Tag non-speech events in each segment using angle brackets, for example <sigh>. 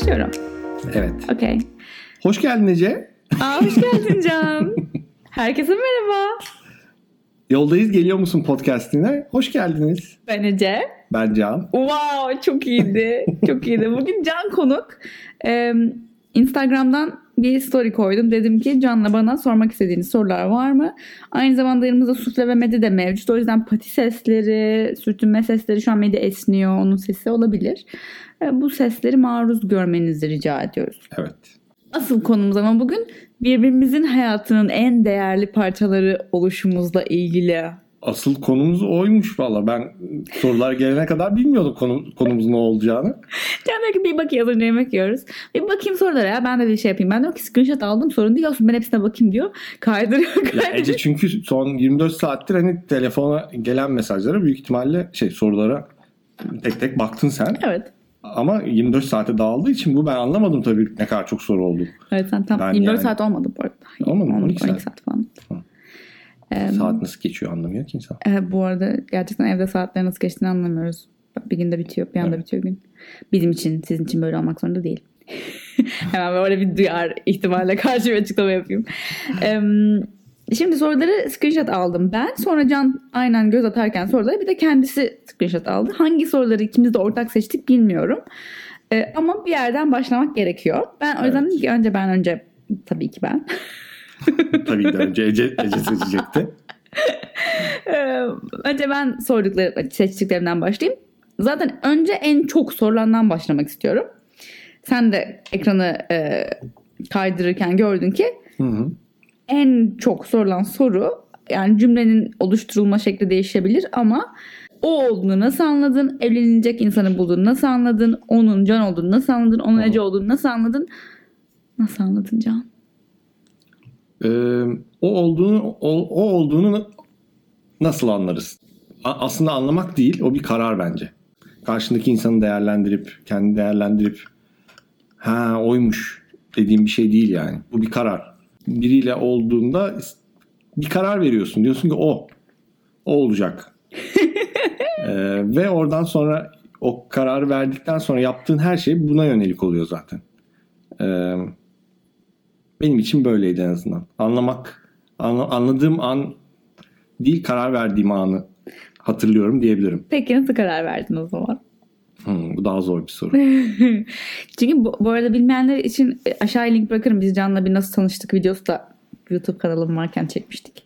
başlıyorum. Evet. Okey. Hoş geldin Ece. Aa, hoş geldin Can. <laughs> Herkese merhaba. Yoldayız geliyor musun podcastine? Hoş geldiniz. Ben Ece. Ben Can. Wow çok iyiydi. Çok iyiydi. Bugün Can konuk. Ee, Instagram'dan bir story koydum. Dedim ki Can'la bana sormak istediğiniz sorular var mı? Aynı zamanda yanımızda sufle ve medi de mevcut. O yüzden pati sesleri, sürtünme sesleri şu an medi esniyor. Onun sesi olabilir. Ee, bu sesleri maruz görmenizi rica ediyoruz. Evet. Asıl konumuz ama bugün birbirimizin hayatının en değerli parçaları oluşumuzla ilgili. Asıl konumuz oymuş valla. Ben sorular gelene kadar bilmiyordum konu, konumuz ne olacağını. Can diyor ki bir bakayım az önce yemek yiyoruz. Bir bakayım sorulara ya ben de bir şey yapayım. Ben diyorum ki screenshot aldım sorun değil olsun ben hepsine bakayım diyor. Kaydırıyor Ya kaydırıyor. Ece çünkü son 24 saattir hani telefona gelen mesajlara büyük ihtimalle şey sorulara tek tek baktın sen. Evet. Ama 24 saate dağıldığı için bu ben anlamadım tabii ne kadar çok soru oldu. Evet sen tam Ben 24 yani- saat olmadı bu arada. Olmadı mı? 12 12 saat. saat falan. Tamam. Ee, Saat nasıl geçiyor anlamıyor ki insan. e, bu arada gerçekten evde saatler nasıl geçtiğini anlamıyoruz. Bir günde bitiyor bir anda Evet. bitiyor gün. Bizim için sizin için böyle olmak zorunda değil. <laughs> Hemen böyle bir duyar ihtimalle karşı bir açıklama yapayım. Ee, Şimdi soruları screenshot aldım ben. Sonra Can aynen göz atarken soruları bir de kendisi screenshot aldı. Hangi soruları ikimiz de ortak seçtik bilmiyorum. Ee, ama bir yerden başlamak gerekiyor. Ben o yüzden Evet. dedim ki önce ben önce tabii ki ben. <laughs> tabii ki de önce Ece, Ece seçecekti. Ee, önce ben sordukları seçtiklerimden başlayayım. Zaten önce en çok sorulandan başlamak istiyorum. Sen de ekranı e, kaydırırken gördün ki Hı hı. en çok sorulan soru yani cümlenin oluşturulma şekli değişebilir ama o olduğunu nasıl anladın? Evlenilecek insanı bulduğunu nasıl anladın? Onun Can olduğunu nasıl anladın? Onun. Ece olduğunu nasıl anladın? Nasıl anladın Can? Ee, o olduğunu o, o olduğunu nasıl anlarız? A- aslında anlamak değil, o bir karar bence. Karşındaki insanı değerlendirip, kendi değerlendirip ha oymuş dediğim bir şey değil yani. Bu bir karar. Biriyle olduğunda bir karar veriyorsun. Diyorsun ki o. O olacak. <laughs> Ee, ve oradan sonra o kararı verdikten sonra yaptığın her şey buna yönelik oluyor zaten. Ee, benim için böyleydi en azından. Anlamak, anla- anladığım an değil karar verdiğim anı hatırlıyorum diyebilirim. Peki nasıl karar verdin o zaman? Hmm, bu daha zor bir soru. <laughs> Çünkü bu, bu arada bilmeyenler için e, aşağıya link bırakırım. Biz Can'la bir nasıl tanıştık videosu da YouTube kanalım varken çekmiştik.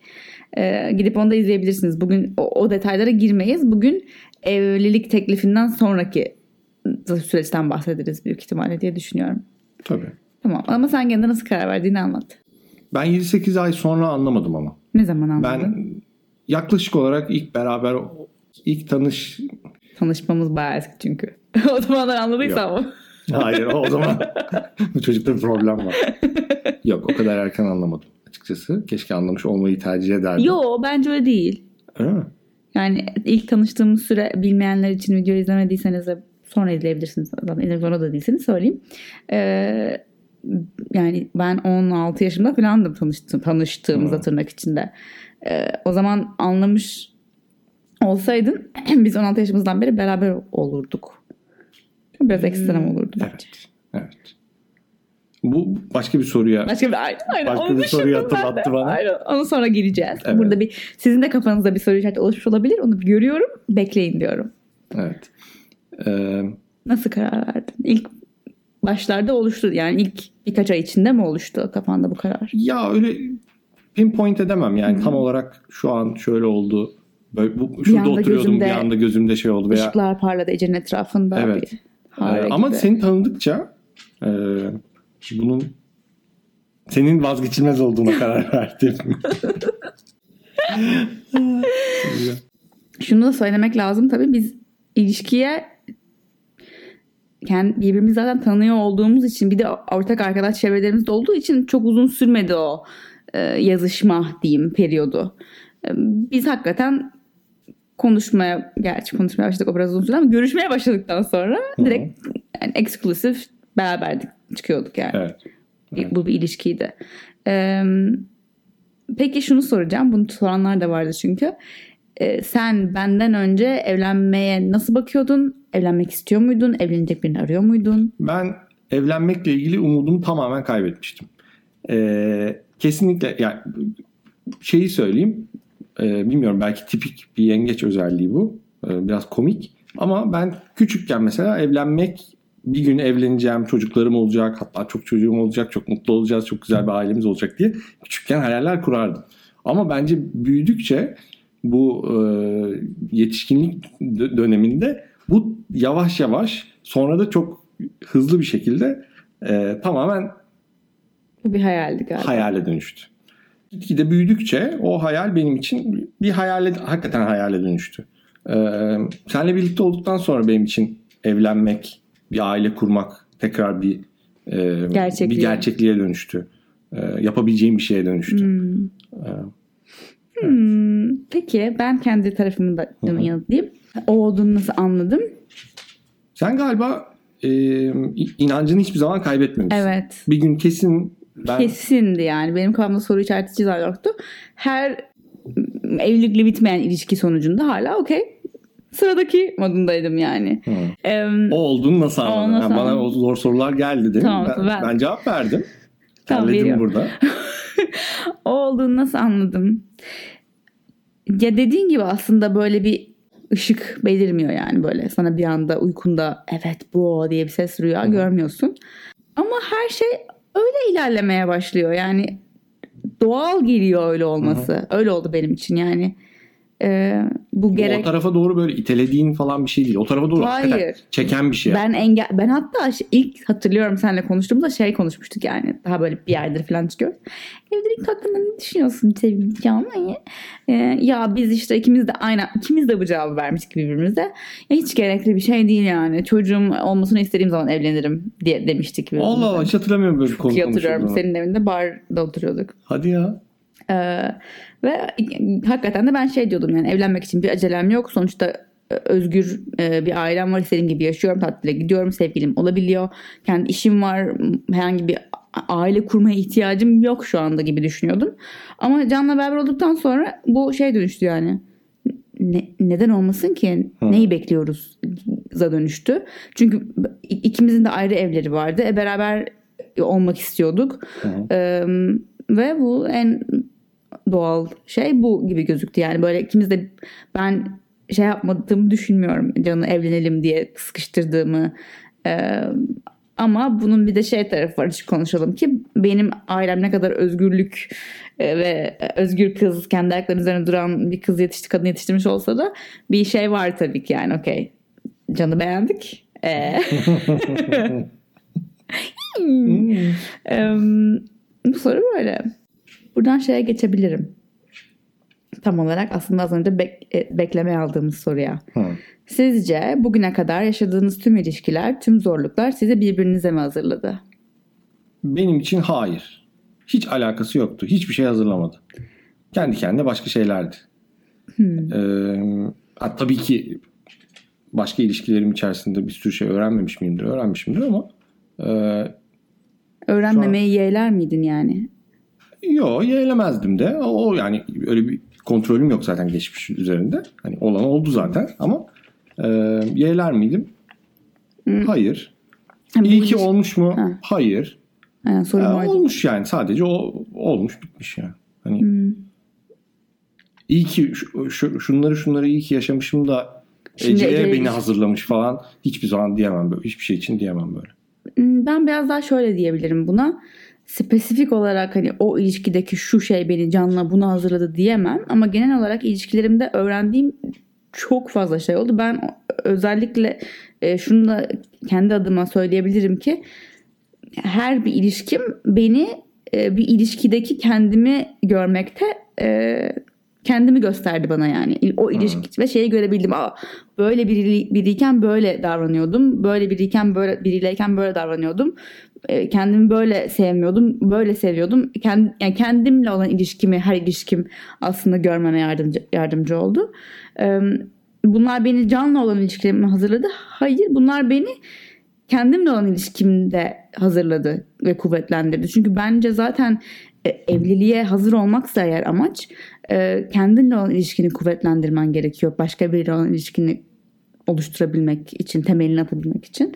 Ee, gidip onu da izleyebilirsiniz. Bugün o, o detaylara girmeyiz. Bugün evlilik teklifinden sonraki süreçten bahsederiz büyük ihtimalle diye düşünüyorum. Tabii. Tamam ama sen kendine nasıl karar verdiğini anlat. Ben 7-8 ay sonra anlamadım ama. Ne zaman anladın? Ben yaklaşık olarak ilk beraber ilk tanış Tanışmamız bayağı eski çünkü. <laughs> o zamanlar anladıysan ama. Hayır o zaman <laughs> bu çocukta bir problem var. Yok o kadar erken anlamadım açıkçası. Keşke anlamış olmayı tercih ederdim. Yo bence öyle değil. Öyle mi? Yani ilk tanıştığımız süre bilmeyenler için video izlemediyseniz de sonra izleyebilirsiniz. Zaten izlemek zorunda da değilseniz söyleyeyim. Ee, yani ben 16 yaşımda falandım tanıştım, tanıştığımızda Hmm. tırnak içinde. Ee, o zaman anlamış olsaydın <clears throat> biz 16 yaşımızdan beri beraber olurduk. Biraz ekstrem olurdu bence. Evet. Evet. Bu başka bir soruya Başka bir, aynen, aynen. Başka Onu bir soruyu hatırlattı bana. Aynen. Onu sonra gireceğiz. Evet. Burada bir sizin de kafanızda bir soru işareti oluşmuş olabilir. Onu görüyorum. Bekleyin diyorum. evet. Ee, Nasıl karar verdin? İlk başlarda oluştu. Yani ilk birkaç ay içinde mi oluştu kafanda bu karar? ya öyle pinpoint edemem yani Hı. tam olarak şu an şöyle oldu. Böyle bu, şurada anda oturuyordum gözümde- bir anda gözümde şey oldu veya Işıklar parladı Ece'nin etrafında. Evet. Bir Ee, ama gibi. seni tanıdıkça e, bunun senin vazgeçilmez olduğuna <laughs> karar verdim. Şunu da söylemek lazım tabii biz ilişkiye kendi birbirimizi zaten tanıyor olduğumuz için bir de ortak arkadaş çevrelerimiz olduğu için çok uzun sürmedi o e, yazışma diyeyim periyodu. E, biz hakikaten konuşmaya gerçi konuşmaya başladık o biraz uzun sürdü ama görüşmeye başladıktan sonra Hı. direkt yani eksklusif beraberdik çıkıyorduk yani. evet. Evet. Bu bir ilişkiydi. Ee, peki şunu soracağım. Bunu soranlar da vardı çünkü. Ee, sen benden önce evlenmeye nasıl bakıyordun? Evlenmek istiyor muydun? Evlenecek birini arıyor muydun? Ben evlenmekle ilgili umudumu tamamen kaybetmiştim. Ee, kesinlikle yani şeyi söyleyeyim. Ee, bilmiyorum belki tipik bir yengeç özelliği bu. Ee, biraz komik. Ama ben küçükken mesela evlenmek bir gün evleneceğim, çocuklarım olacak, hatta çok çocuğum olacak, çok mutlu olacağız, çok güzel bir ailemiz olacak diye küçükken hayaller kurardım. Ama bence büyüdükçe bu e, yetişkinlik döneminde bu yavaş yavaş sonra da çok hızlı bir şekilde e, tamamen bir hayaldi galiba. Hayale dönüştü. Gitgide büyüdükçe o hayal benim için bir hayale, hakikaten hayale dönüştü. Ee, seninle birlikte olduktan sonra benim için evlenmek, bir aile kurmak tekrar bir e, Gerçekliğe. bir gerçekliğe dönüştü. E, yapabileceğim bir şeye dönüştü. Hmm. E, Hmm, peki ben kendi tarafımı da yanıtlayayım. O olduğunu nasıl anladım? Sen galiba e, inancını hiçbir zaman kaybetmemişsin. Evet. Bir gün kesin ben... Kesindi yani. Benim kafamda soru işareti çizer yoktu. Her evlilikle bitmeyen ilişki sonucunda hala okey sıradaki modundaydım yani. Hmm. Ee, o olduğunu nasıl anladın? Nasıl yani bana o zor sorular geldi değil mi? Tamam, ben, ben... ben cevap verdim. Tamam, Terledim burada. <laughs> o olduğunu nasıl anladım? Ya dediğin gibi aslında böyle bir ışık belirmiyor yani böyle sana bir anda uykunda evet bu diye bir ses rüya Hı-hı. görmüyorsun. Ama her şey öyle ilerlemeye başlıyor yani doğal geliyor öyle olması. Hı-hı. Öyle oldu benim için yani. Ee, bu gerek... O tarafa doğru böyle itelediğin falan bir şey değil. O tarafa doğru Hayır. çeken bir şey. Ben engel ben hatta ilk hatırlıyorum seninle konuştuğumda şey konuşmuştuk yani. Daha böyle bir yerdir falan çıkıyoruz. Evlilik hakkında ne düşünüyorsun sevgilim Can'la? Ee, ya biz işte ikimiz de aynı ikimiz de bu cevabı vermiştik birbirimize. Ya hiç gerekli bir şey değil yani. Çocuğum olmasını istediğim zaman evlenirim diye demiştik. Allah Allah hiç hatırlamıyorum böyle konu hatırlıyorum. Senin evinde barda oturuyorduk. Hadi ya. Ee, ve hakikaten de ben şey diyordum yani evlenmek için bir acelem yok. Sonuçta e, özgür e, bir ailem var. istediğim gibi yaşıyorum. Tatile gidiyorum. Sevgilim olabiliyor. Kendi işim var. Herhangi bir aile kurmaya ihtiyacım yok şu anda gibi düşünüyordum. Ama Can'la beraber olduktan sonra bu şey dönüştü yani. Ne, neden olmasın ki? Hmm. Neyi bekliyoruz? za dönüştü. Çünkü ikimizin de ayrı evleri vardı. E, beraber olmak istiyorduk. Ee, ve bu en doğal şey bu gibi gözüktü. Yani böyle ikimiz de ben şey yapmadığımı düşünmüyorum. Canı evlenelim diye sıkıştırdığımı. Ee, ama bunun bir de şey tarafı var. Hiç konuşalım ki benim ailem ne kadar özgürlük e, ve özgür kız kendi ayaklarının üzerine duran bir kız yetişti kadın yetiştirmiş olsa da bir şey var tabii ki yani okey. Canı beğendik. Ee, <laughs> hmm. bu soru böyle. Buradan şeye geçebilirim. Tam olarak aslında az önce bek, e, beklemeye aldığımız soruya. Hı. Sizce bugüne kadar yaşadığınız tüm ilişkiler, tüm zorluklar sizi birbirinize mi hazırladı? Benim için hayır. Hiç alakası yoktu. Hiçbir şey hazırlamadı. Kendi kendine başka şeylerdi. Hmm. Ee, tabii ki başka ilişkilerim içerisinde bir sürü şey öğrenmemiş miyimdir? Öğrenmişimdir ama e, Öğrenmemeyi an... yeğler miydin yani? Yok yeğlemezdim de. O, o yani öyle bir kontrolüm yok zaten geçmiş üzerinde. Hani olan oldu zaten ama e, yeğler miydim? Hmm. Hayır. Yani İyi ki olmuş mu? Ha. Hayır. Yani sorun ee, olmuş yani sadece o olmuş bitmiş yani. Hani hmm. iyi ki şu, şu, şunları şunları iyi ki yaşamışım da Ece'ye beni hazırlamış falan hiçbir zaman diyemem böyle. Hiçbir şey için diyemem böyle. Hmm, ben biraz daha şöyle diyebilirim buna spesifik olarak hani o ilişkideki şu şey beni canla bunu hazırladı diyemem ama genel olarak ilişkilerimde öğrendiğim çok fazla şey oldu. Ben özellikle e, şunu da kendi adıma söyleyebilirim ki her bir ilişkim beni e, bir ilişkideki kendimi görmekte e, kendimi gösterdi bana yani. O ilişki hmm. ve şeyi görebildim. Aa, böyle biri, biriyken böyle davranıyordum. Böyle biriyken böyle biriyleyken böyle davranıyordum. E, kendimi böyle sevmiyordum. Böyle seviyordum. Kend, yani kendimle olan ilişkimi, her ilişkim aslında görmeme yardımcı yardımcı oldu. E, bunlar beni canlı olan ilişkilerime hazırladı. Hayır, bunlar beni kendimle olan ilişkimde hazırladı ve kuvvetlendirdi. Çünkü bence zaten e, evliliğe hazır olmaksa eğer amaç kendinle olan ilişkini kuvvetlendirmen gerekiyor. Başka biriyle olan ilişkini oluşturabilmek için, temelini atabilmek için.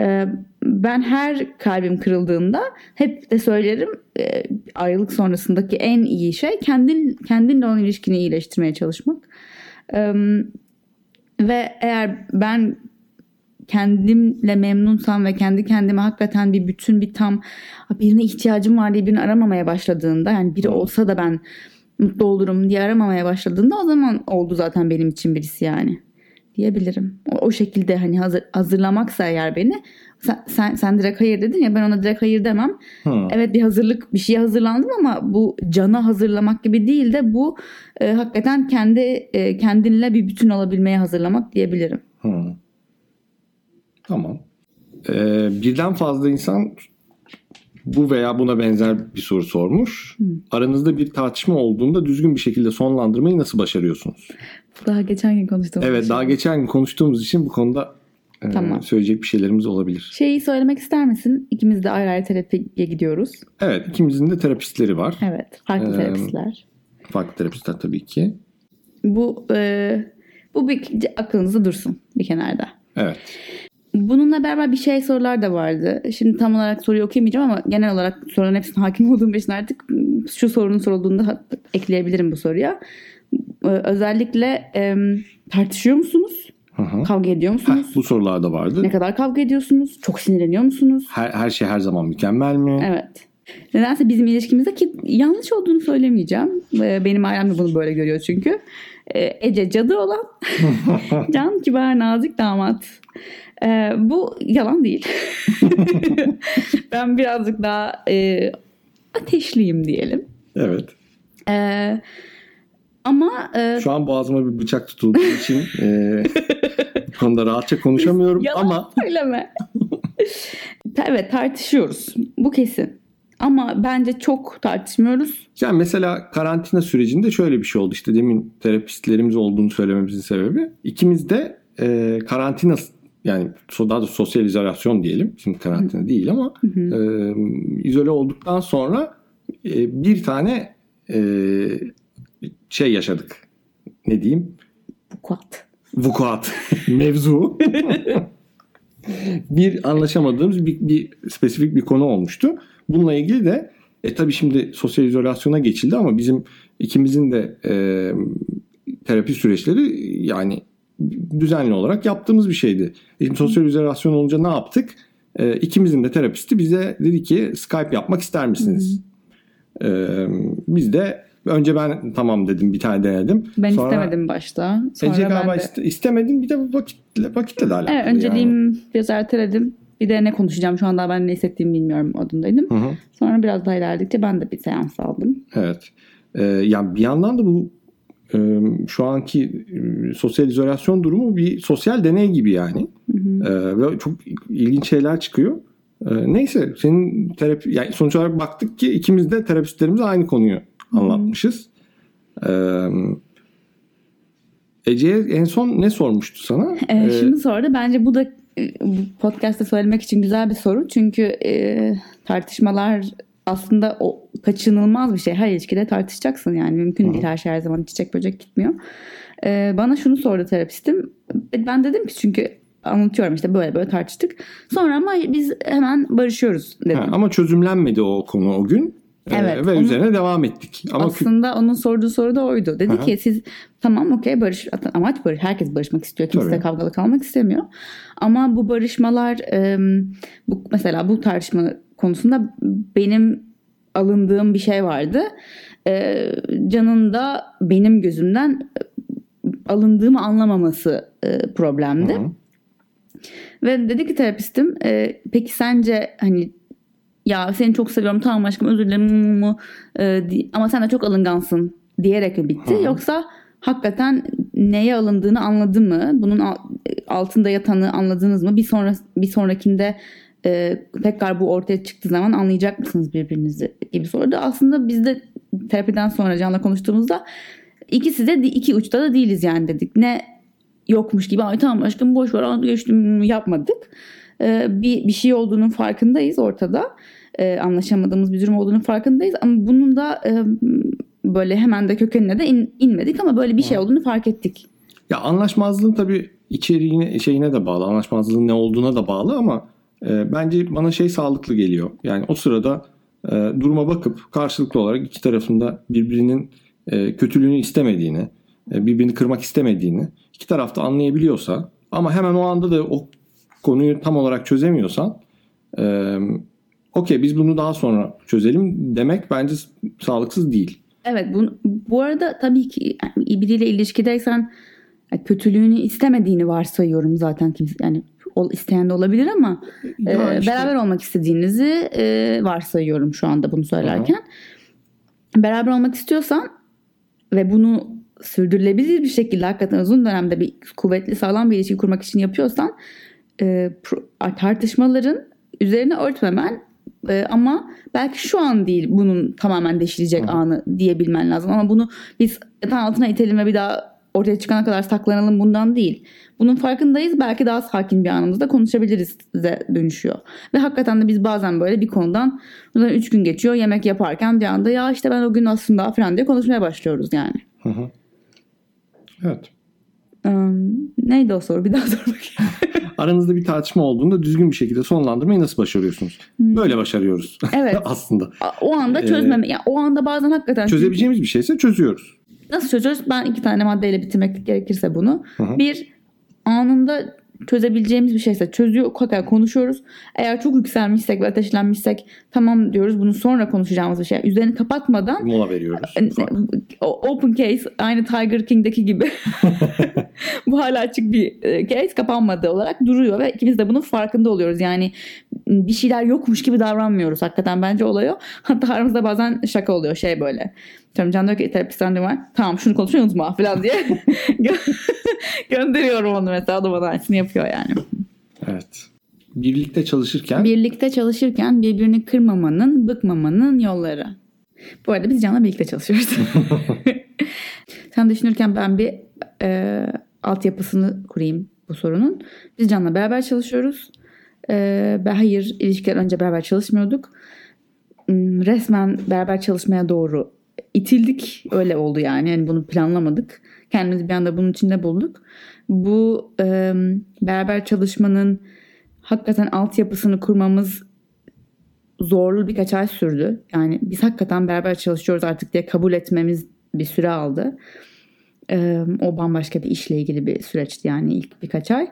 Ee, ben her kalbim kırıldığında hep de söylerim e, ayrılık sonrasındaki en iyi şey kendin kendinle olan ilişkini iyileştirmeye çalışmak. Ee, ve eğer ben kendimle memnunsam ve kendi kendime hakikaten bir bütün bir tam birine ihtiyacım var diye birini aramamaya başladığında yani biri olsa da ben mutlu olurum diye aramamaya başladığında o zaman oldu zaten benim için birisi yani diyebilirim. O, o şekilde hani hazır, hazırlamaksa eğer beni sen, sen, sen direkt hayır dedin ya ben ona direkt hayır demem. Hmm. Evet bir hazırlık bir şeye hazırlandım ama bu cana hazırlamak gibi değil de bu e, hakikaten kendi e, kendinle bir bütün olabilmeye hazırlamak diyebilirim. Hmm. Tamam. Ee, birden fazla insan bu veya buna benzer bir soru sormuş. Hı. Aranızda bir tartışma olduğunda düzgün bir şekilde sonlandırmayı nasıl başarıyorsunuz? Daha geçen gün konuştuğumuz Evet daha geçen gün konuştuğumuz için bu konuda e, Tamam. söyleyecek bir şeylerimiz olabilir. Şeyi söylemek ister misin? İkimiz de ayrı ayrı terapiye gidiyoruz. Evet ikimizin de terapistleri var. Evet. Farklı Ee, terapistler. Farklı terapistler tabii ki. Bu e, bu bir aklınızda dursun bir kenarda. Evet. Bununla beraber bir şey sorular da vardı. Şimdi tam olarak soruyu okuyamayacağım ama genel olarak soruların hepsine hakim olduğum için artık şu sorunun sorulduğunda ekleyebilirim bu soruya. Ee, Özellikle em, tartışıyor musunuz? Hı. Kavga ediyor Heh, musunuz? bu sorular da vardı. Ne kadar kavga ediyorsunuz? Çok sinirleniyor musunuz? Her, her şey her zaman mükemmel mi? Evet. Nedense bizim ilişkimizde ki yanlış olduğunu söylemeyeceğim. Ee, Benim ailem de bunu böyle görüyor çünkü. Ee, Ece cadı olan, <laughs> Can kibar nazik damat. Bu yalan değil. <laughs> ben birazcık daha e, ateşliyim diyelim. Evet. Ee, ama e, Şu an boğazıma bir bıçak tutulduğu için e, bu konuda rahatça konuşamıyorum yalan ama söyleme. <laughs> evet tartışıyoruz. Bu kesin. Ama bence çok tartışmıyoruz. yani mesela karantina sürecinde şöyle bir şey oldu. İşte demin terapistlerimiz olduğunu söylememizin sebebi ikimiz de e, karantina yani daha da sosyal izolasyon diyelim. Şimdi karantina değil ama Hı hı. e, izole olduktan sonra e, bir tane e, şey yaşadık. Ne diyeyim? Vukuat. vukuat <laughs> mevzu bir anlaşamadığımız bir, bir spesifik bir konu olmuştu. Bununla ilgili de e tabii şimdi sosyal izolasyona geçildi ama bizim ikimizin de e, terapi süreçleri yani düzenli olarak yaptığımız bir şeydi. E Şimdi sosyal izolasyon olunca ne yaptık? E, ikimizin de terapisti bize dedi ki Skype yapmak ister misiniz? E, biz de önce ben tamam dedim bir tane denedim. Ben Sonra- istemedim başta. Sonra Ece ben galiba de... iste- istemedin bir de vakitle, vakitle de alakalı. Evet, önceliğim biraz erteledim. Bir de ne konuşacağım şu anda ben ne hissettiğimi bilmiyorum modundaydım. yani. Hı hı. Sonra biraz daha ilerledikçe ben de bir seans aldım. Evet. Ee, yani bir yandan da bu e, şu anki e, sosyal izolasyon durumu bir sosyal deney gibi yani. Hı hı. Ee, ve çok ilginç şeyler çıkıyor. Ee, neyse senin terapi yani sonuç olarak baktık ki ikimiz de terapistlerimize aynı konuyu anlatmışız. Ee, Ece'ye en son ne sormuştu sana? Ee, Ee, da bence bu da e, bu podcast'ta söylemek için güzel bir soru. Çünkü e, tartışmalar aslında o kaçınılmaz bir şey. Her ilişkide tartışacaksın yani. Mümkün Hı. değil her şey her zaman çiçek böcek gitmiyor. Ee, bana şunu sordu terapistim. Ben dedim ki çünkü anlatıyorum işte böyle böyle tartıştık. Sonra ama biz hemen barışıyoruz dedim. ha, ama çözümlenmedi o konu o gün. Ee, Evet, ve onu- üzerine devam ettik. Ama kü- Aslında onun sorduğu soru da oydu. Dedi hı. ki siz tamam okey barış amaç barış. Herkes barışmak istiyor. Kimse Tabii. kavgalı kalmak istemiyor. Ama bu barışmalar e, bu mesela bu tartışma konusunda benim alındığım bir şey vardı. E, Can'ın da benim gözümden alındığımı anlamaması e, problemdi. Hı hı. Ve dedi ki terapistim e, peki sence hani ya seni çok seviyorum tamam aşkım özür dilerim mu, e, ama sen de çok alıngansın diyerek mi bitti hı. yoksa hakikaten neye alındığını anladı mı? Bunun al- altında yatanı anladınız mı? Bir sonra bir sonrakinde e, tekrar bu ortaya çıktığı zaman anlayacak mısınız birbirinizi gibi sordu. Aslında biz de terapiden sonra Can'la konuştuğumuzda ikisi de iki uçta da değiliz yani dedik. Ne yokmuş gibi ay tamam aşkım boş ver geçtim yapmadık. Ee, bir, bir şey olduğunun farkındayız ortada. Ee, anlaşamadığımız bir durum olduğunun farkındayız ama bunun da e, böyle hemen de kökenine de in- inmedik ama böyle bir şey olduğunu fark ettik. Ya anlaşmazlığın tabii içeriğine şeyine de bağlı, anlaşmazlığın ne olduğuna da bağlı ama e, bence bana şey sağlıklı geliyor. Yani o sırada e, duruma bakıp karşılıklı olarak iki tarafında birbirinin e, kötülüğünü istemediğini, e, birbirini kırmak istemediğini iki tarafta anlayabiliyorsa ama hemen o anda da o konuyu tam olarak çözemiyorsan e, okey biz bunu daha sonra çözelim demek bence sağlıksız değil. Evet bu, bu arada tabii ki yani biriyle ilişkideysen yani kötülüğünü istemediğini varsayıyorum zaten kimse yani ol, isteyen de olabilir ama Ya e, işte- beraber olmak istediğinizi e, varsayıyorum şu anda bunu söylerken. Beraber olmak istiyorsan ve bunu sürdürülebilir bir şekilde hakikaten uzun dönemde bir kuvvetli sağlam bir ilişki kurmak için yapıyorsan e, tartışmaların üzerine örtmemen e, ama belki şu an değil bunun tamamen deşilecek Hı. anı diyebilmen lazım ama bunu biz yatağın altına itelim ve bir daha ortaya çıkana kadar saklanalım bundan değil. Bunun farkındayız. Belki daha sakin bir anımızda konuşabiliriz de dönüşüyor. Ve hakikaten de biz bazen böyle bir konudan buradan 3 gün geçiyor yemek yaparken bir anda ya işte ben o gün aslında falan diye konuşmaya başlıyoruz yani. Hı hı. Evet. Ee, neydi o soru? Bir daha <laughs> sor bakayım. Aranızda bir tartışma olduğunda düzgün bir şekilde sonlandırmayı nasıl başarıyorsunuz? Hmm. Böyle başarıyoruz <laughs> Evet. aslında. O anda Ee, çözmeme. ya o anda bazen hakikaten Çözebileceğimiz bir şeyse çözüyoruz. Nasıl çözüyoruz? Ben iki tane maddeyle bitirmek gerekirse bunu. Hı hı. Bir anında çözebileceğimiz bir şeyse çözüyor, hakikaten konuşuyoruz. Eğer çok yükselmişsek ve ateşlenmişsek tamam diyoruz bunu sonra konuşacağımız bir şey. Üzerini kapatmadan Mola veriyoruz. e, open case aynı Tiger King'deki gibi <laughs> <laughs> bu hala açık bir e, case kapanmadı olarak duruyor ve ikimiz de bunun farkında oluyoruz. Yani bir şeyler yokmuş gibi davranmıyoruz. Hakikaten bence olay o. Hatta aramızda bazen şaka oluyor şey böyle. Canım Can diyor ki terapistten var. Tamam şunu konuşmayı unutma falan diye <laughs> gö- gönderiyorum onu mesela. O da bana aynısını yapıyor yani. Evet. Birlikte çalışırken Birlikte çalışırken birbirini kırmamanın, bıkmamanın yolları. Bu arada biz Can'la birlikte çalışıyoruz. <laughs> Sen düşünürken ben bir e, altyapısını kurayım bu sorunun. Biz Can'la beraber çalışıyoruz. E, hayır ilişkiler önce beraber çalışmıyorduk. Hmm, Resmen beraber çalışmaya doğru itildik. Öyle oldu yani. yani bunu planlamadık. Kendimizi bir anda bunun içinde bulduk. Bu e, beraber çalışmanın hakikaten altyapısını kurmamız zorlu birkaç ay sürdü. Yani biz hakikaten beraber çalışıyoruz artık diye kabul etmemiz bir süre aldı. Ee, o bambaşka bir işle ilgili bir süreçti yani ilk birkaç ay.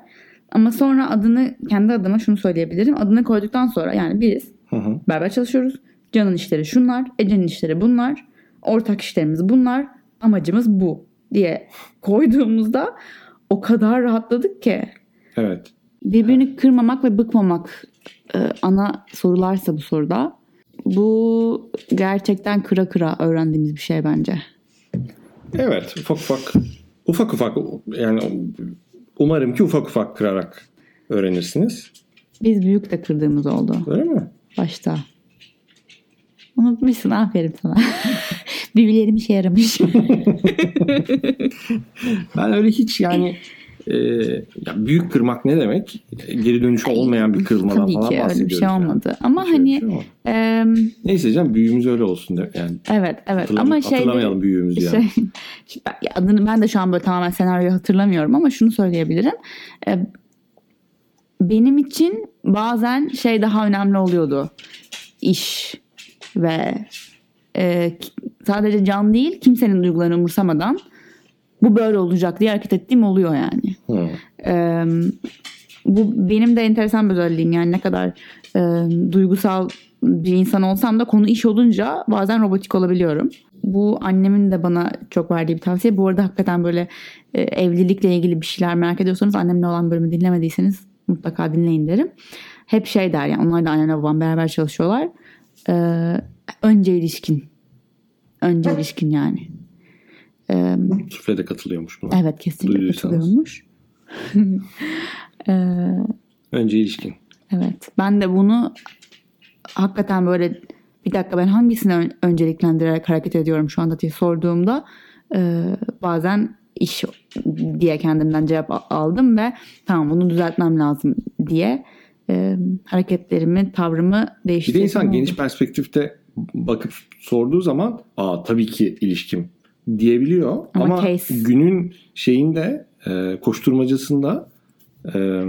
Ama sonra adını kendi adıma şunu söyleyebilirim. Adını koyduktan sonra yani biz Hı hı. beraber çalışıyoruz. Can'ın işleri şunlar, Ece'nin işleri bunlar. Ortak işlerimiz bunlar. Amacımız bu diye koyduğumuzda o kadar rahatladık ki Evet. birbirini kırmamak ve bıkmamak e, ana sorularsa bu soruda bu gerçekten kıra kıra öğrendiğimiz bir şey bence. Evet. Ufak ufak ufak ufak yani umarım ki ufak ufak kırarak öğrenirsiniz. Biz büyük de kırdığımız oldu Öyle mi? başta. Unutmuşsun aferin sana. <laughs> Büyülerim işe yaramış. <laughs> Ben öyle hiç yani e, ya büyük kırmak ne demek? Geri dönüşü olmayan bir kırmadan Tabii falan ki öyle bahsediyoruz. bir şey yani. olmadı. Ama Hiç öyle bir hani şey em, Neyse canım büyüğümüz öyle olsun. De, yani evet evet hatırlam- ama şey hatırlamayalım büyüğümüzü yani. şey, <laughs> adını ben de şu an böyle tamamen senaryoyu hatırlamıyorum ama şunu söyleyebilirim. Ee, benim için bazen şey daha önemli oluyordu. İş ve e, sadece can değil kimsenin duygularını umursamadan bu böyle olacak diye hareket ettiğim oluyor yani. Hı. Ee, bu benim de enteresan bir özelliğim yani ne kadar e, duygusal bir insan olsam da konu iş olunca bazen robotik olabiliyorum. Bu annemin de bana çok verdiği bir tavsiye. Bu arada hakikaten böyle e, evlilikle ilgili bir şeyler merak ediyorsanız annemle olan bölümü dinlemediyseniz mutlaka dinleyin derim. Hep şey der yani onlar da annemle babam beraber çalışıyorlar. Ee, önce ilişkin. Önce ilişkin yani. Ee, Sufle de katılıyormuş buna. evet kesinlikle Duyduysanız. katılıyormuş. <laughs> Ee, Önce ilişkin. Evet. Ben de bunu hakikaten böyle bir dakika ben hangisini ön- önceliklendirerek hareket ediyorum şu anda diye sorduğumda e, bazen iş diye kendimden cevap aldım ve tamam bunu düzeltmem lazım diye e, hareketlerimi, tavrımı Bir değiştirdim. de insan oldu. geniş perspektifte bakıp sorduğu zaman aa tabii ki ilişkim diyebiliyor Ama ama, case. günün şeyinde e, koşturmacasında e,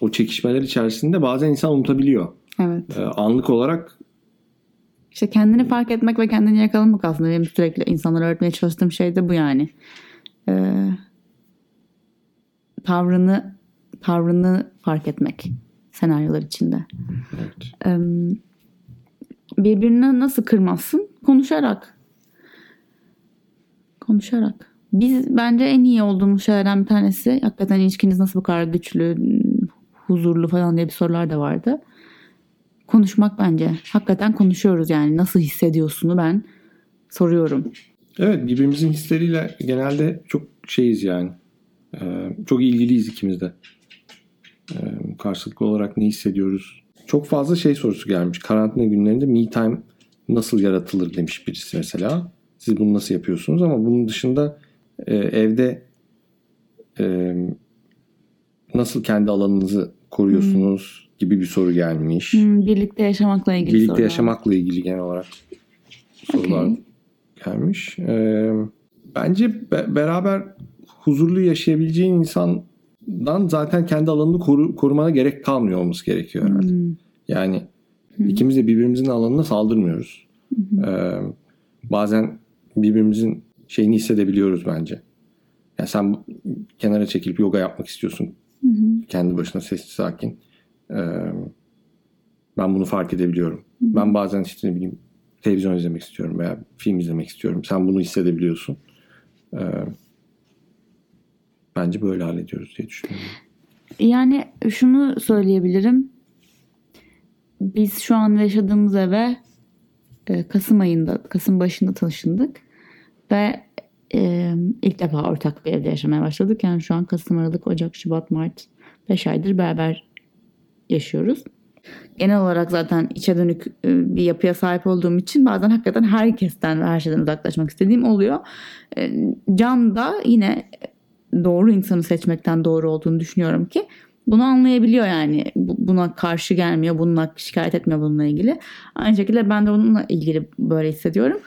o çekişmeler içerisinde bazen insan unutabiliyor. Evet. E, anlık olarak İşte kendini fark etmek ve kendini yakalamak aslında benim sürekli insanlara öğretmeye çalıştığım şey de bu yani. Ee, tavrını tavrını fark etmek senaryolar içinde. evet, Ee, birbirini nasıl kırmazsın? Konuşarak. Konuşarak. Biz bence en iyi olduğumuz şeylerden bir tanesi hakikaten ilişkiniz nasıl bu kadar güçlü, huzurlu falan diye bir sorular da vardı. Konuşmak bence. Hakikaten konuşuyoruz yani. Nasıl hissediyorsunu ben soruyorum. evet birbirimizin hisleriyle genelde çok şeyiz yani. E, çok ilgiliyiz ikimiz de. E, karşılıklı olarak ne hissediyoruz? Çok fazla şey sorusu gelmiş. Karantina günlerinde me time nasıl yaratılır demiş birisi mesela. Siz bunu nasıl yapıyorsunuz? Ama bunun dışında e, evde e, nasıl kendi alanınızı koruyorsunuz gibi bir soru gelmiş. Hmm, birlikte yaşamakla ilgili Birlikte sorular. yaşamakla ilgili genel olarak sorular Okey. gelmiş. Ee, bence be- beraber huzurlu yaşayabileceğin insandan zaten kendi alanını koru- korumana gerek kalmıyor olması gerekiyor herhalde. Hmm. Yani ikimiz de birbirimizin alanına saldırmıyoruz. Ee, bazen birbirimizin şeyini hissedebiliyoruz bence. Yani sen kenara çekilip yoga yapmak istiyorsun. Hı hı. Kendi başına sessiz sakin. Ee, ben bunu fark edebiliyorum. Ben bazen işte ne bileyim televizyon izlemek istiyorum veya film izlemek istiyorum. Sen bunu hissedebiliyorsun. Ee, bence böyle hallediyoruz diye düşünüyorum. Yani şunu söyleyebilirim. Biz şu an yaşadığımız eve e, Kasım ayında, Kasım başında taşındık. Ve e, ilk defa ortak bir evde yaşamaya başladık. Yani şu an Kasım, Aralık, Ocak, Şubat, Mart 5 aydır beraber yaşıyoruz. Genel olarak zaten içe dönük e, bir yapıya sahip olduğum için bazen hakikaten herkesten ve her şeyden uzaklaşmak istediğim oluyor. E, Can da yine doğru insanı seçmekten doğru olduğunu düşünüyorum ki bunu anlayabiliyor yani. Bu- Buna karşı gelmiyor, bununla şikayet etmiyor bununla ilgili. Aynı şekilde ben de onunla ilgili böyle hissediyorum.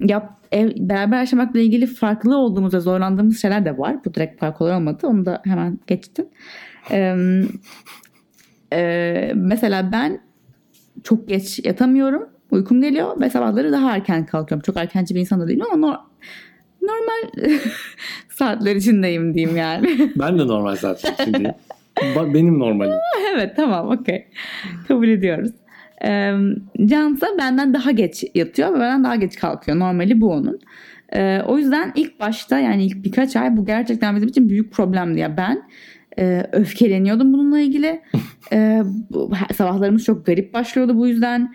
Yap, ev, beraber yaşamakla ilgili farklı olduğumuz ve zorlandığımız şeyler de var. Bu direkt fark olmadı. Onu da hemen geçtim. Ee, e, mesela ben çok geç yatamıyorum. Uykum geliyor ve sabahları daha erken kalkıyorum. Çok erkenci bir insan da değilim ama normal <laughs> saatler içindeyim diyeyim yani. <laughs> Ben de normal şimdi. Ba- Benim normalim. <laughs> evet tamam okey. Kabul ediyoruz. Ee, Cansa benden daha geç yatıyor ve benden daha geç kalkıyor. Normali bu onun. Ee, o yüzden ilk başta yani ilk birkaç ay bu gerçekten bizim için büyük problemdi. Ya ben e, öfkeleniyordum bununla ilgili. Bu- sabahlarımız çok garip başlıyordu bu yüzden.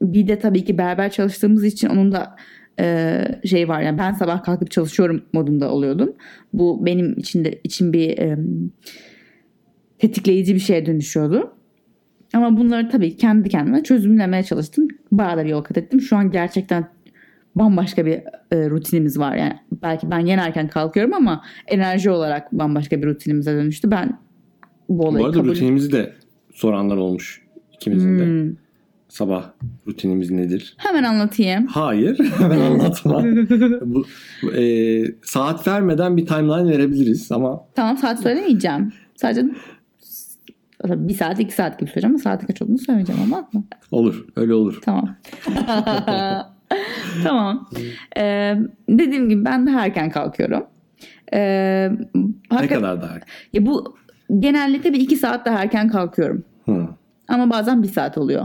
Bir de tabii ki beraber çalıştığımız için onun da e, şey var yani ben sabah kalkıp çalışıyorum modunda oluyordum. Bu benim için de için bir e, tetikleyici bir şeye dönüşüyordu. Ama bunları tabii kendi kendime çözümlemeye çalıştım. Bayağı da bir yol kat ettim. Şu an gerçekten bambaşka bir e, rutinimiz var. Yani belki ben yine erken kalkıyorum ama enerji olarak bambaşka bir rutinimize dönüştü. Ben bu olayı Bu arada kabul rutinimizi de soranlar olmuş ikimizin de. Hmm. Sabah rutinimiz nedir? Hemen anlatayım. Hayır. <laughs> Ben anlatmam. <laughs> bu, bu, e, saat vermeden bir timeline verebiliriz ama tamam saat söylemeyeceğim. Sadece bir saat iki saat gibi söyleyeceğim ama saatin kaç olduğunu söylemeyeceğim ama olur. Öyle olur. Tamam. <laughs> tamam. Ee, dediğim gibi ben daha erken kalkıyorum. Ee, Ne kadar daha? Ya bu genellikle bir iki saat daha erken kalkıyorum. Hı. Ama bazen bir saat oluyor.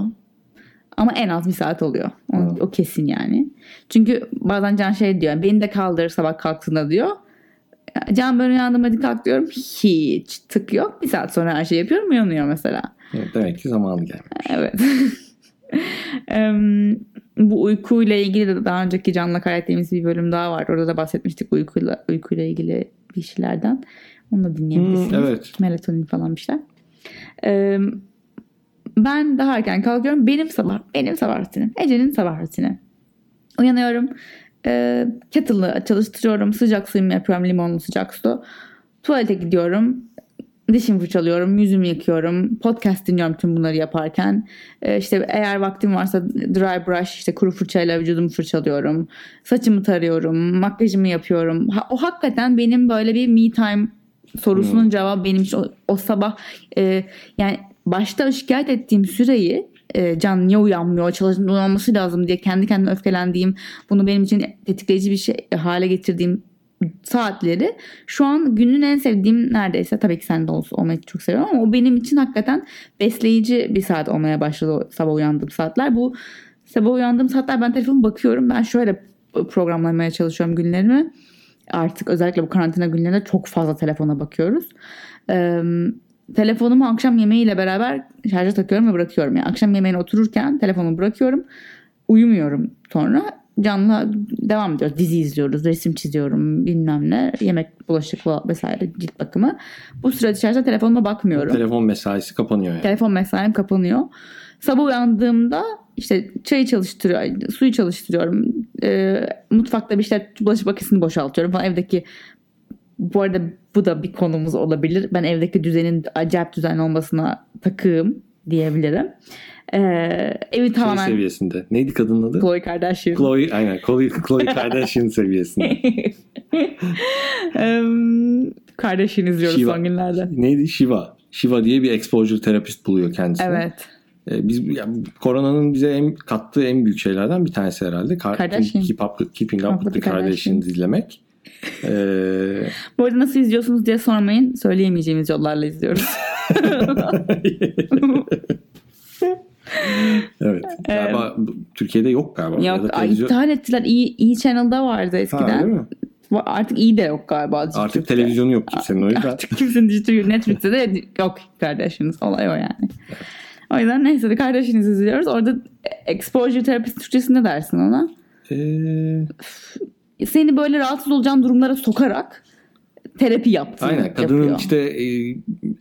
Ama en az bir saat oluyor. O, o kesin yani. Çünkü bazen Can şey diyor. Beni de kaldır sabah kalktığında diyor. Can ben uyandım hadi kalk diyorum. Hiç tık yok. Bir saat sonra her şey yapıyorum uyanıyor mesela. Evet, demek ki zamanı gelmiş. Evet. <laughs> Em, bu uykuyla ilgili de daha önceki Can'la kaydettiğimiz bir bölüm daha var. Orada da bahsetmiştik uykuyla, uykuyla ilgili bir şeylerden. Onu da dinleyebilirsiniz. Hmm, evet. Melatonin falan bir şeyler. Em, ben daha erken kalkıyorum. Benim sabah, benim sabah rutinim. Ece'nin sabah rutini. Uyanıyorum. E, kettle'ı çalıştırıyorum. Sıcak suyumu yapıyorum. Limonlu sıcak su. Tuvalete gidiyorum. dişimi fırçalıyorum, yüzümü yıkıyorum, podcast dinliyorum tüm bunları yaparken. Ee, işte eğer vaktim varsa dry brush, işte kuru fırçayla vücudumu fırçalıyorum. Saçımı tarıyorum, makyajımı yapıyorum. Ha, o hakikaten benim böyle bir me time sorusunun cevabı benim için o, o sabah e, yani başta şikayet ettiğim süreyi e, can niye uyanmıyor çalışın uyanması lazım diye kendi kendime öfkelendiğim bunu benim için tetikleyici bir şey hale getirdiğim saatleri şu an günün en sevdiğim neredeyse tabii ki sen de olsun olmayı çok seviyorum ama o benim için hakikaten besleyici bir saat olmaya başladı sabah uyandığım saatler. Bu sabah uyandığım saatler ben telefonu bakıyorum ben şöyle programlamaya çalışıyorum günlerimi. Artık özellikle bu karantina günlerinde çok fazla telefona bakıyoruz. Ee, telefonumu akşam yemeğiyle beraber şarja takıyorum ve bırakıyorum. Yani akşam yemeğine otururken telefonumu bırakıyorum. Uyumuyorum sonra canlı devam ediyoruz. Dizi izliyoruz, resim çiziyorum, bilmem ne, yemek, bulaşık vesaire cilt bakımı. Bu süre içerisinde telefonuma bakmıyorum. Telefon mesaisi kapanıyor yani. Telefon mesaim kapanıyor. Sabah uyandığımda işte çayı çalıştırıyorum, suyu çalıştırıyorum. E, mutfakta bir işte bulaşık makinesini boşaltıyorum falan. Evdeki bu arada bu da bir konumuz olabilir. Ben evdeki düzenin acayip düzen olmasına takığım diyebilirim. Ee, evi tamamen... Şey seviyesinde. Neydi kadının adı? Khloe Kardashian. Khloe, aynen. Khloe, Khloe <laughs> Kardashian seviyesinde. um, Kardashian izliyoruz Shiva. son günlerde. Neydi? Shiva. Shiva diye bir exposure terapist buluyor kendisine. Evet. Ee, biz yani, koronanın bize en, kattığı en büyük şeylerden bir tanesi herhalde. Kardashian. Keep up, keeping Up with the Kardashians izlemek. Ee... Bu arada nasıl izliyorsunuz diye sormayın. Söyleyemeyeceğimiz yollarla izliyoruz. <laughs> evet. Galiba ee, Türkiye'de yok galiba. Yok. Televizyon... iptal ettiler. İyi, iyi Channel'da vardı eskiden. Ha, değil mi? Artık iyi de yok galiba. Artık Türk'te. televizyonu yok kimsenin o yüzden. Artık kimsenin dijital Netflix'te de yok kardeşiniz. Olay o yani. O yüzden neyse de kardeşiniz izliyoruz. Orada exposure terapist Türkçesi ne dersin ona? Ee... Seni böyle rahatsız olacağın durumlara sokarak terapi yaptığını Aynen. Kadının yapıyor. işte e,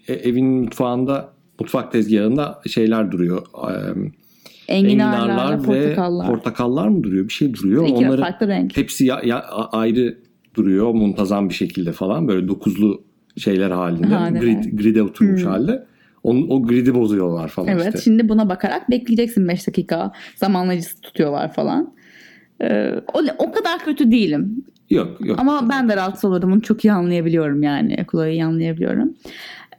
e, evin mutfağında mutfak tezgahında şeyler duruyor. E, enginarlar, ve portakallar. portakallar mı duruyor? Bir şey duruyor. İki Onları farklı renk. Hepsi ya, ya, ayrı duruyor muntazam bir şekilde falan böyle dokuzlu şeyler halinde. Ha, Grid, grid'e oturmuş hmm. halde. Onun, o gridi bozuyorlar falan evet, işte. şimdi buna bakarak bekleyeceksin 5 dakika. Zamanlayıcısı tutuyorlar falan. Ee, o, o kadar kötü değilim. Yok yok. Ama ben de rahatsız olurum. Onu çok iyi anlayabiliyorum yani. Chloe'yi anlayabiliyorum.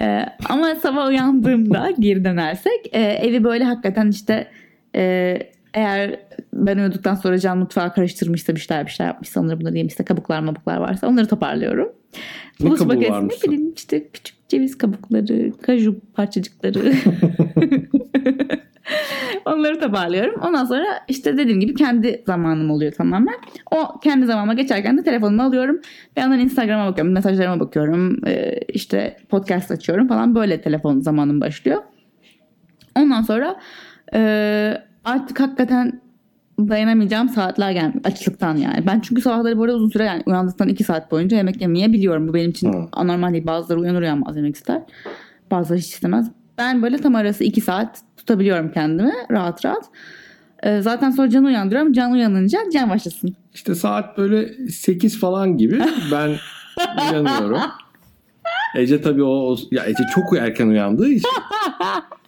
Ee, ama sabah uyandığımda <laughs> geri dönersek e, evi böyle hakikaten işte e, eğer ben uyuduktan sonra can mutfağı karıştırmışsa bir şeyler bir şeyler yapmışsa onları bunları yemişse kabuklar mabuklar varsa onları toparlıyorum. Ne Buluş kabuğu varmış? Ne bileyim işte küçük ceviz kabukları, kaju parçacıkları. <laughs> <laughs> Onları toparlıyorum. Ondan sonra işte dediğim gibi kendi zamanım oluyor tamamen. O kendi zamanıma geçerken de telefonumu alıyorum. Bir yandan Instagram'a bakıyorum, mesajlarıma bakıyorum. Ee, işte podcast açıyorum falan. Böyle telefon zamanım başlıyor. Ondan sonra e, artık hakikaten dayanamayacağım saatler gelmiyor. Açlıktan yani. Ben çünkü sabahları böyle uzun süre yani uyandıktan 2 saat boyunca yemek yemeye biliyorum. Bu benim için hmm. anormal değil. Bazıları uyanır uyanmaz yemek ister. Bazıları hiç istemez. Ben böyle tam arası 2 saat tutabiliyorum kendimi rahat rahat. Ee, zaten sonra Can uyandırıyorum. Can uyanınca Can başlasın. İşte saat böyle 8 falan gibi ben <laughs> uyanıyorum. Ece tabii o, o ya Ece çok erken uyandığı için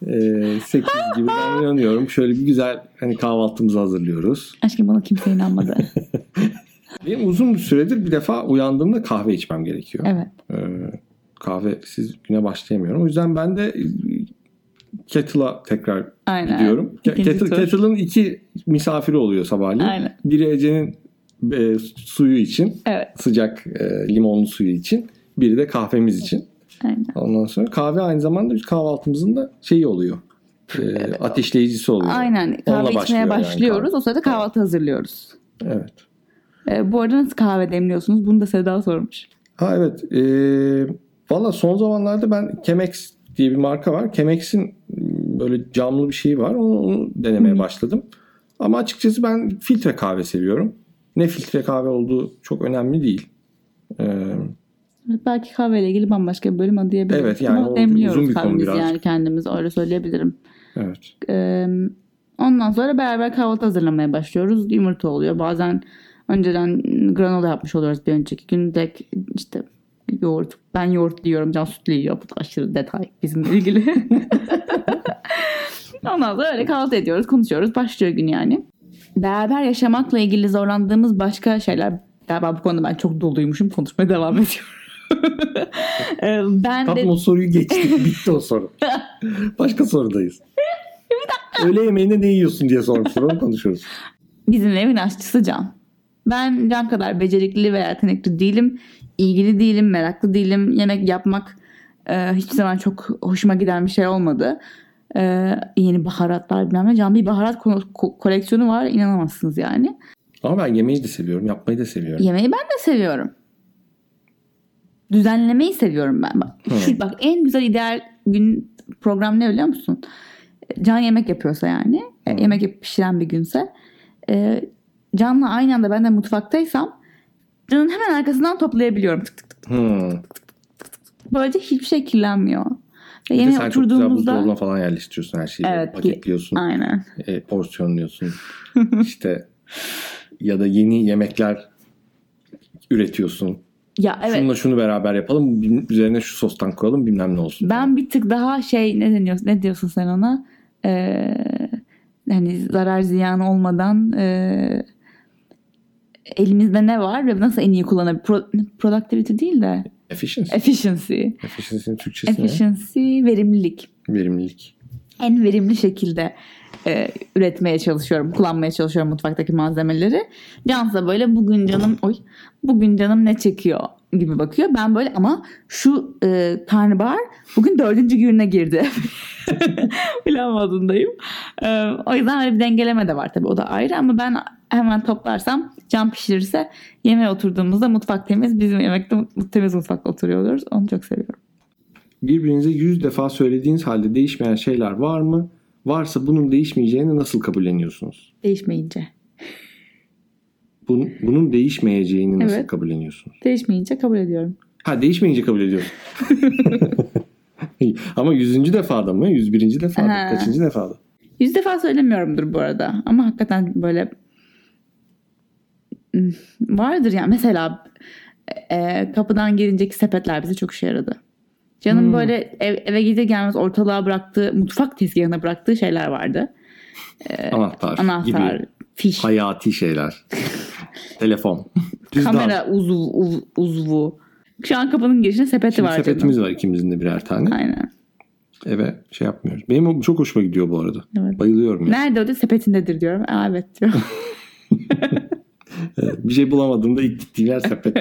e, 8 gibi ben uyanıyorum. Şöyle bir güzel hani kahvaltımızı hazırlıyoruz. Aşkım bana kimse inanmadı. <laughs> Benim uzun bir süredir bir defa uyandığımda kahve içmem gerekiyor. Evet. Ee, kahvesiz güne başlayamıyorum. O yüzden ben de Kettle'a tekrar Aynen. gidiyorum. Kettle, Kettle'ın iki misafiri oluyor sabahleyin. Aynen. Biri Ece'nin e, suyu için. Evet. Sıcak e, limonlu suyu için. Biri de kahvemiz için. Aynen. Ondan sonra kahve aynı zamanda kahvaltımızın da şeyi oluyor. E, ateşleyicisi oluyor. Aynen. Kahve Onunla içmeye başlıyoruz. Yani o sırada kahvaltı hazırlıyoruz. Evet. E, bu arada nasıl kahve demliyorsunuz? Bunu da Seda sormuş. Ha evet. E, Valla son zamanlarda ben Chemex diye bir marka var. Chemex'in böyle camlı bir şeyi var. Onu, onu denemeye başladım. Ama açıkçası ben filtre kahve seviyorum. Ne filtre kahve olduğu çok önemli değil. Ee, Belki kahveyle ilgili bambaşka bir bölüm adayabiliriz. Evet yani Ama demliyoruz uzun bir konu biraz. yani kendimiz öyle söyleyebilirim. Evet. Ee, ondan sonra beraber kahvaltı hazırlamaya başlıyoruz. Yumurta oluyor. Bazen önceden granola yapmış oluyoruz bir önceki gün. Direkt işte yoğurt. Ben yoğurt diyorum. Can sütlü yiyor. Bu da aşırı detay bizimle ilgili. <laughs> Ondan sonra öyle kahvaltı ediyoruz, konuşuyoruz. Başlıyor gün yani. Beraber yaşamakla ilgili zorlandığımız başka şeyler. Galiba bu konuda ben çok doluymuşum. Konuşmaya devam ediyorum. <laughs> Ee, ben Tam de o soruyu geçtik. Bitti o soru. <laughs> Başka sorudayız. Öğle yemeğinde ne yiyorsun diye sormuşlar. Onu konuşuyoruz. bizim evin aşçısı Can. Ben Can kadar becerikli veya yetenekli değilim. İlgili değilim, meraklı değilim. Yemek yapmak e, hiçbir zaman çok hoşuma giden bir şey olmadı. E, yeni baharatlar bilmem ne. Can bir baharat ko- ko- koleksiyonu var. inanamazsınız yani. Ama ben yemeği de seviyorum. Yapmayı da seviyorum. Yemeği ben de seviyorum. Düzenlemeyi seviyorum ben. Bak, şu, bak en güzel ideal gün program ne biliyor musun? Can yemek yapıyorsa yani. e, Yemek pişiren bir günse. e, Can'la aynı anda ben de mutfaktaysam Can'ın hemen arkasından toplayabiliyorum. Tık tık tık. Hmm. Böylece hiçbir şey kirlenmiyor. Ve yemeğe sen çok güzel buzdolabına oturduğumuzda falan yerleştiriyorsun her şeyi. Evet, Paketliyorsun. aynen. e, porsiyonluyorsun. <laughs> işte ya da yeni yemekler üretiyorsun. Ya evet. Şununla şunu beraber yapalım. Üzerine şu sostan koyalım bilmem ne olsun. Ben bir tık daha şey ne deniyor ne diyorsun sen ona? Ee, hani zarar ziyan olmadan e, elimizde ne var ve nasıl en iyi kullanabilir? Pro, productivity değil de Efficiency. efficiency. Efficiency'nin Türkçesi ne? Efficiency, verimlilik. Verimlilik. En verimli şekilde e, üretmeye çalışıyorum, kullanmaya çalışıyorum mutfaktaki malzemeleri. Cansa da böyle bugün canım oy bugün canım ne çekiyor gibi bakıyor. Ben böyle ama şu e, karnabahar bugün dördüncü gününe girdi. <laughs> Plan modundayım. E, o yüzden öyle bir dengeleme de var tabii o da ayrı ama ben hemen toplarsam can pişirirse yemeğe oturduğumuzda mutfak temiz bizim yemekte temiz mutfakta oturuyoruz. Onu çok seviyorum. Birbirinize yüz defa söylediğiniz halde değişmeyen şeyler var mı? Varsa bunun değişmeyeceğini nasıl kabulleniyorsunuz? Değişmeyince. Bunun, bunun değişmeyeceğini nasıl Evet. kabulleniyorsunuz? Değişmeyince kabul ediyorum. Ha değişmeyince kabul ediyorsun. <laughs> Ama yüzüncü defada mı? Yüz birinci defada. Ha. Kaçıncı defada? Yüz defa söylemiyorumdur bu arada. Ama hakikaten böyle Hmm, vardır yani. Mesela e, kapıdan gelinceki sepetler bize çok işe yaradı. Canım Hmm. böyle ev, eve gidip gelmez ortalığa bıraktığı, mutfak tezgahına bıraktığı şeyler vardı. Anahtar, Anahtar, gibi fiş, hayati şeyler. <laughs> Telefon. Cüzdan. kamera uzvu, uv- uzvu. Şu an kapının girişinde sepeti Şimdi var sepetimiz canım. var ikimizin de birer tane. Aynen. Eve şey yapmıyoruz. Benim çok hoşuma gidiyor bu arada. Evet. Bayılıyorum. ya. Nerede o da sepetindedir diyorum. Aa, evet diyorum. <laughs> <laughs> Bir şey bulamadığımda ilk gittiğim yer sepet.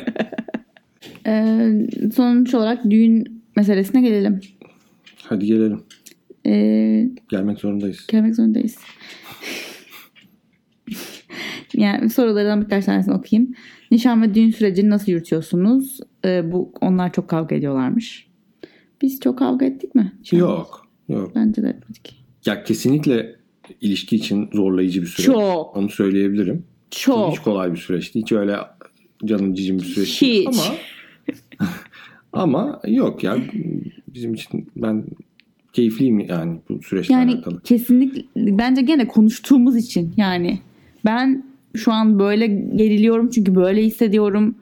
Ee, sonuç olarak düğün meselesine gelelim. Hadi gelelim. Ee, Gelmek zorundayız. gelmek zorundayız. <laughs> yani sorulardan birkaç tanesini okuyayım. Nişan ve düğün sürecini nasıl yürütüyorsunuz? Ee, bu onlar çok kavga ediyorlarmış. Biz çok kavga ettik mi? Nişan- Yok. Yok. Bence de etmedik. Ya kesinlikle ilişki için zorlayıcı bir süreç. Çok. Onu söyleyebilirim. Çok. Hiç kolay bir süreçti. Hiç öyle canım cicim bir süreç değil. Hiç. Ama ama yok ya bizim için ben keyifliyim yani bu süreçle Yani alakalı. kesinlikle bence gene konuştuğumuz için yani ben şu an böyle geriliyorum çünkü böyle hissediyorum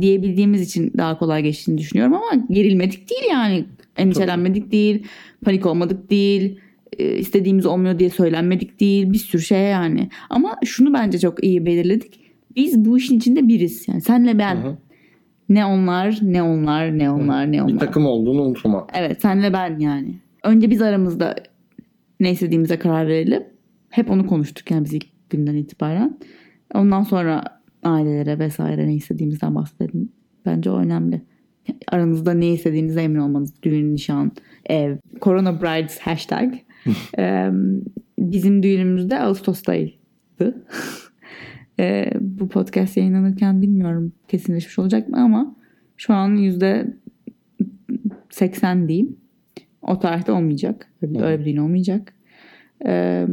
diyebildiğimiz için daha kolay geçtiğini düşünüyorum ama gerilmedik değil yani endişelenmedik değil panik olmadık değil e, istediğimiz olmuyor diye söylenmedik değil bir sürü şey yani ama şunu bence çok iyi belirledik biz bu işin içinde biriz yani senle ben Hı hı. Ne onlar ne onlar ne onlar ne onlar Bir takım olduğunu unutma. Evet senle ben yani. Önce biz aramızda ne istediğimize karar verelim. Hep onu konuştuk yani biz ilk günden itibaren. Ondan sonra ailelere vesaire ne istediğimizden bahsedelim. Bence o önemli. Aranızda ne istediğinize emin olmanız. Düğün, nişan, ev. Corona Brides hashtag. <laughs> Ee, bizim düğünümüz de Ağustos'taydı. Ee, bu podcast yayınlanırken bilmiyorum kesinleşmiş olacak mı ama şu an yüzde 80 diyeyim. O tarihte olmayacak. Öyle, bir olmayacak. Ee,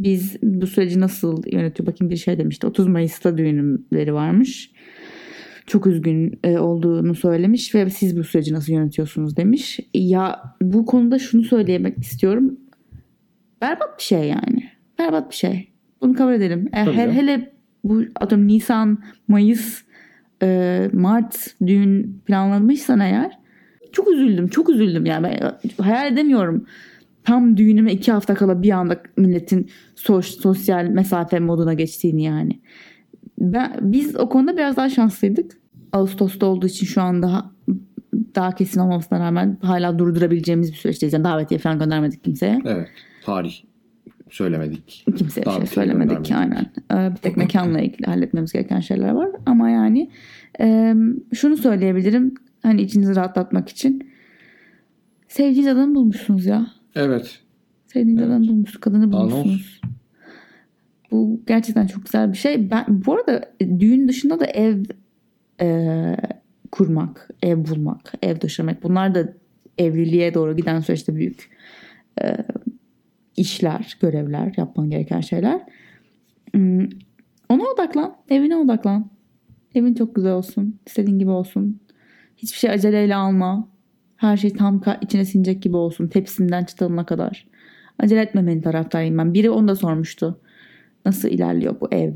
biz bu süreci nasıl yönetiyor? Bakayım bir şey demişti. 30 Mayıs'ta düğünleri varmış. Çok üzgün e, olduğunu söylemiş ve siz bu süreci nasıl yönetiyorsunuz demiş. Ya bu konuda şunu söylemek istiyorum. Berbat bir şey yani. Berbat bir şey. Bunu kabul edelim. E, he- hele bu atıyorum Nisan, Mayıs e, Mart düğün planlanmışsan eğer çok üzüldüm. Çok üzüldüm yani. Ben hayal edemiyorum. Tam düğünüme iki hafta kala bir anda milletin sos, sosyal mesafe moduna geçtiğini yani. Ben, biz o konuda biraz daha şanslıydık. Ağustos'ta olduğu için şu an daha daha kesin olmamasına rağmen hala durdurabileceğimiz bir süreçteyiz. Yani davetiye falan göndermedik kimseye. Evet. Tarih söylemedik. Kimseye bir şey söylemedik göndermedik. aynen. Ee, bir tek mekanla ilgili halletmemiz gereken şeyler var. Ama yani e, şunu söyleyebilirim. Hani içinizi rahatlatmak için. Sevdiğiniz adamı bulmuşsunuz ya. Evet. Sevdiğiniz Evet. adamı bulmuşsunuz. Kadını Anons. bulmuşsunuz. Bu gerçekten çok güzel bir şey. Ben bu arada düğün dışında da ev e, kurmak, ev bulmak, ev döşemek bunlar da evliliğe doğru giden süreçte büyük e, işler, görevler, yapman gereken şeyler. Hmm, Ona odaklan, evine odaklan. Evin çok güzel olsun, istediğin gibi olsun. Hiçbir şey aceleyle alma. Her şey tam içine sinecek gibi olsun. Tepsinden çıtalına kadar. Acele etmemenin taraftarıyım ben. Biri onu da sormuştu. Nasıl ilerliyor bu ev,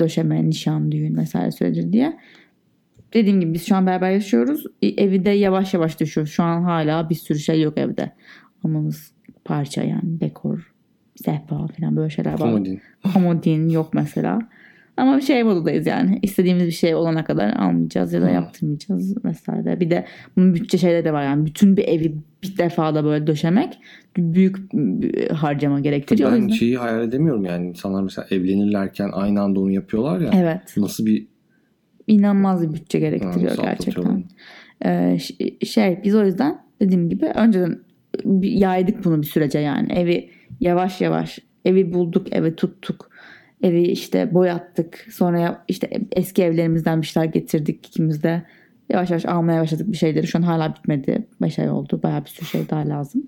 döşeme, nişan, düğün vesaire süreci diye. Dediğim gibi biz şu an beraber yaşıyoruz. E, Evi de yavaş yavaş düşüyor. Şu an hala bir sürü şey yok evde. Almamız parça yani dekor, sehpa falan böyle şeyler var. Komodin. Komodin yok mesela. Ama şey modundayız yani. İstediğimiz bir şey olana kadar almayacağız ya da Hmm. yaptırmayacağız vesaire. Bir de bunun bütçe şeyleri de var yani. Bütün bir evi bir defada böyle döşemek büyük harcama gerektiriyor. Ben şeyi hayal edemiyorum yani. İnsanlar mesela evlenirlerken aynı anda onu yapıyorlar ya. Evet. Nasıl bir inanılmaz bir bütçe gerektiriyor nasıl gerçekten. Ee, şey biz o yüzden dediğim gibi önceden yaydık bunu bir sürece yani. Evi yavaş yavaş evi bulduk, evi tuttuk. Evi işte boyattık. Sonra işte eski evlerimizden bir şeyler getirdik ikimiz de. Yavaş yavaş almaya başladık bir şeyleri. Şu an hala bitmedi. 5 ay oldu. Bayağı bir sürü şey daha lazım.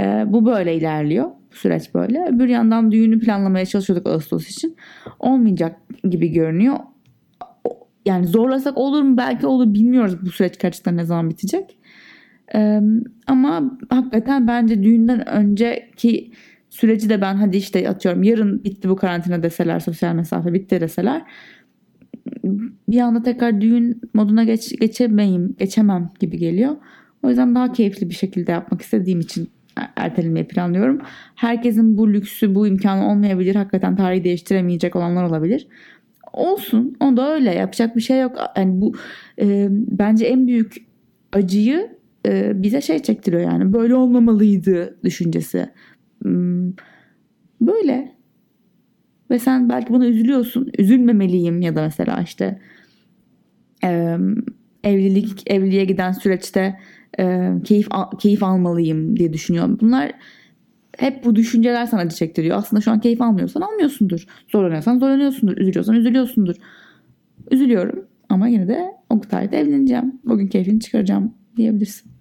Ee, bu böyle ilerliyor. Bu süreç böyle. Öbür yandan düğünü planlamaya çalışıyorduk Ağustos için. Olmayacak gibi görünüyor yani zorlasak olur mu belki olur bilmiyoruz bu süreç gerçekten ne zaman bitecek. Ama hakikaten bence düğünden önceki süreci de ben hadi işte atıyorum yarın bitti bu karantina deseler sosyal mesafe bitti deseler bir anda tekrar düğün moduna geç, geçemeyim geçemem gibi geliyor. O yüzden daha keyifli bir şekilde yapmak istediğim için ertelemeyi planlıyorum. Herkesin bu lüksü bu imkanı olmayabilir. Hakikaten tarihi değiştiremeyecek olanlar olabilir olsun. O da öyle. Yapacak bir şey yok. Yani bu e, bence en büyük acıyı e, bize şey çektiriyor yani. Böyle olmamalıydı düşüncesi. Hmm, Böyle. Ve sen belki buna üzülüyorsun. Üzülmemeliyim ya da mesela işte e, evlilik evliliğe giden süreçte e, keyif keyif almalıyım diye düşünüyorum. Bunlar hep bu düşünceler sana acı çektiriyor. Aslında şu an keyif almıyorsan almıyorsundur. Zorlanıyorsan zorlanıyorsundur. Üzülüyorsan üzülüyorsundur. Üzülüyorum ama yine de o tarihte evleneceğim. Bugün keyfini çıkaracağım diyebilirsin.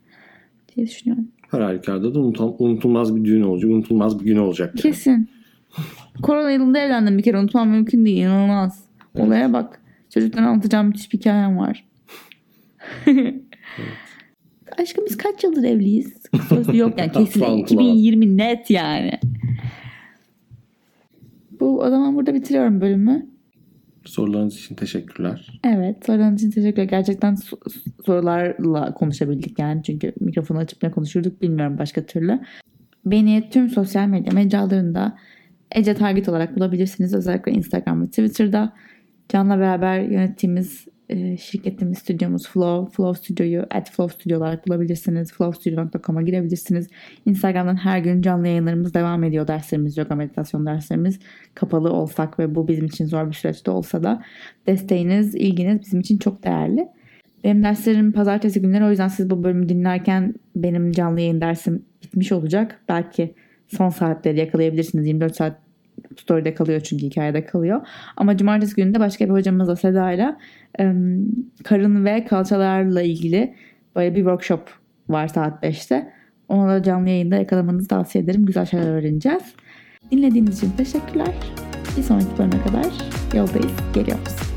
Diye düşünüyorum. her halükarda da unutam- unutulmaz bir düğün olacak. Unutulmaz bir gün olacak. yani. Kesin. Korona yılında evlendim bir kere unutmam mümkün değil. İnanılmaz. Evet. Olaya bak. Çocuktan anlatacağım müthiş bir hikayem var. <laughs> Aşkım biz kaç yıldır evliyiz? Sözü yok yani <laughs> kesin. Falan 2020 net yani. Bu o zaman burada bitiriyorum bölümü. Sorularınız için teşekkürler. Evet sorularınız için teşekkürler. Gerçekten so- sorularla konuşabildik yani. Çünkü mikrofonu açıp ne konuşurduk bilmiyorum başka türlü. Beni tüm sosyal medya mecralarında Ece Target olarak bulabilirsiniz. Özellikle Instagram ve Twitter'da. Can'la beraber yönettiğimiz e, şirketimiz, stüdyomuz Flow. Flow Studio'yu at Flow Studio olarak bulabilirsiniz. flowstudio.com'a girebilirsiniz. Instagram'dan her gün canlı yayınlarımız devam ediyor. Derslerimiz, yoga meditasyon derslerimiz kapalı olsak ve bu bizim için zor bir süreçte olsa da desteğiniz, ilginiz bizim için çok değerli. Benim derslerim pazartesi günleri o yüzden siz bu bölümü dinlerken benim canlı yayın dersim bitmiş olacak. Belki son saatleri yakalayabilirsiniz. 24 saat story'de kalıyor çünkü hikayede kalıyor. Ama cumartesi günü de başka bir hocamızla Seda'yla karın ve kalçalarla ilgili böyle bir workshop var saat 5'te. Onu da canlı yayında yakalamanızı tavsiye ederim. Güzel şeyler öğreneceğiz. Dinlediğiniz için teşekkürler. Bir sonraki bölüme kadar yoldayız. Geliyoruz.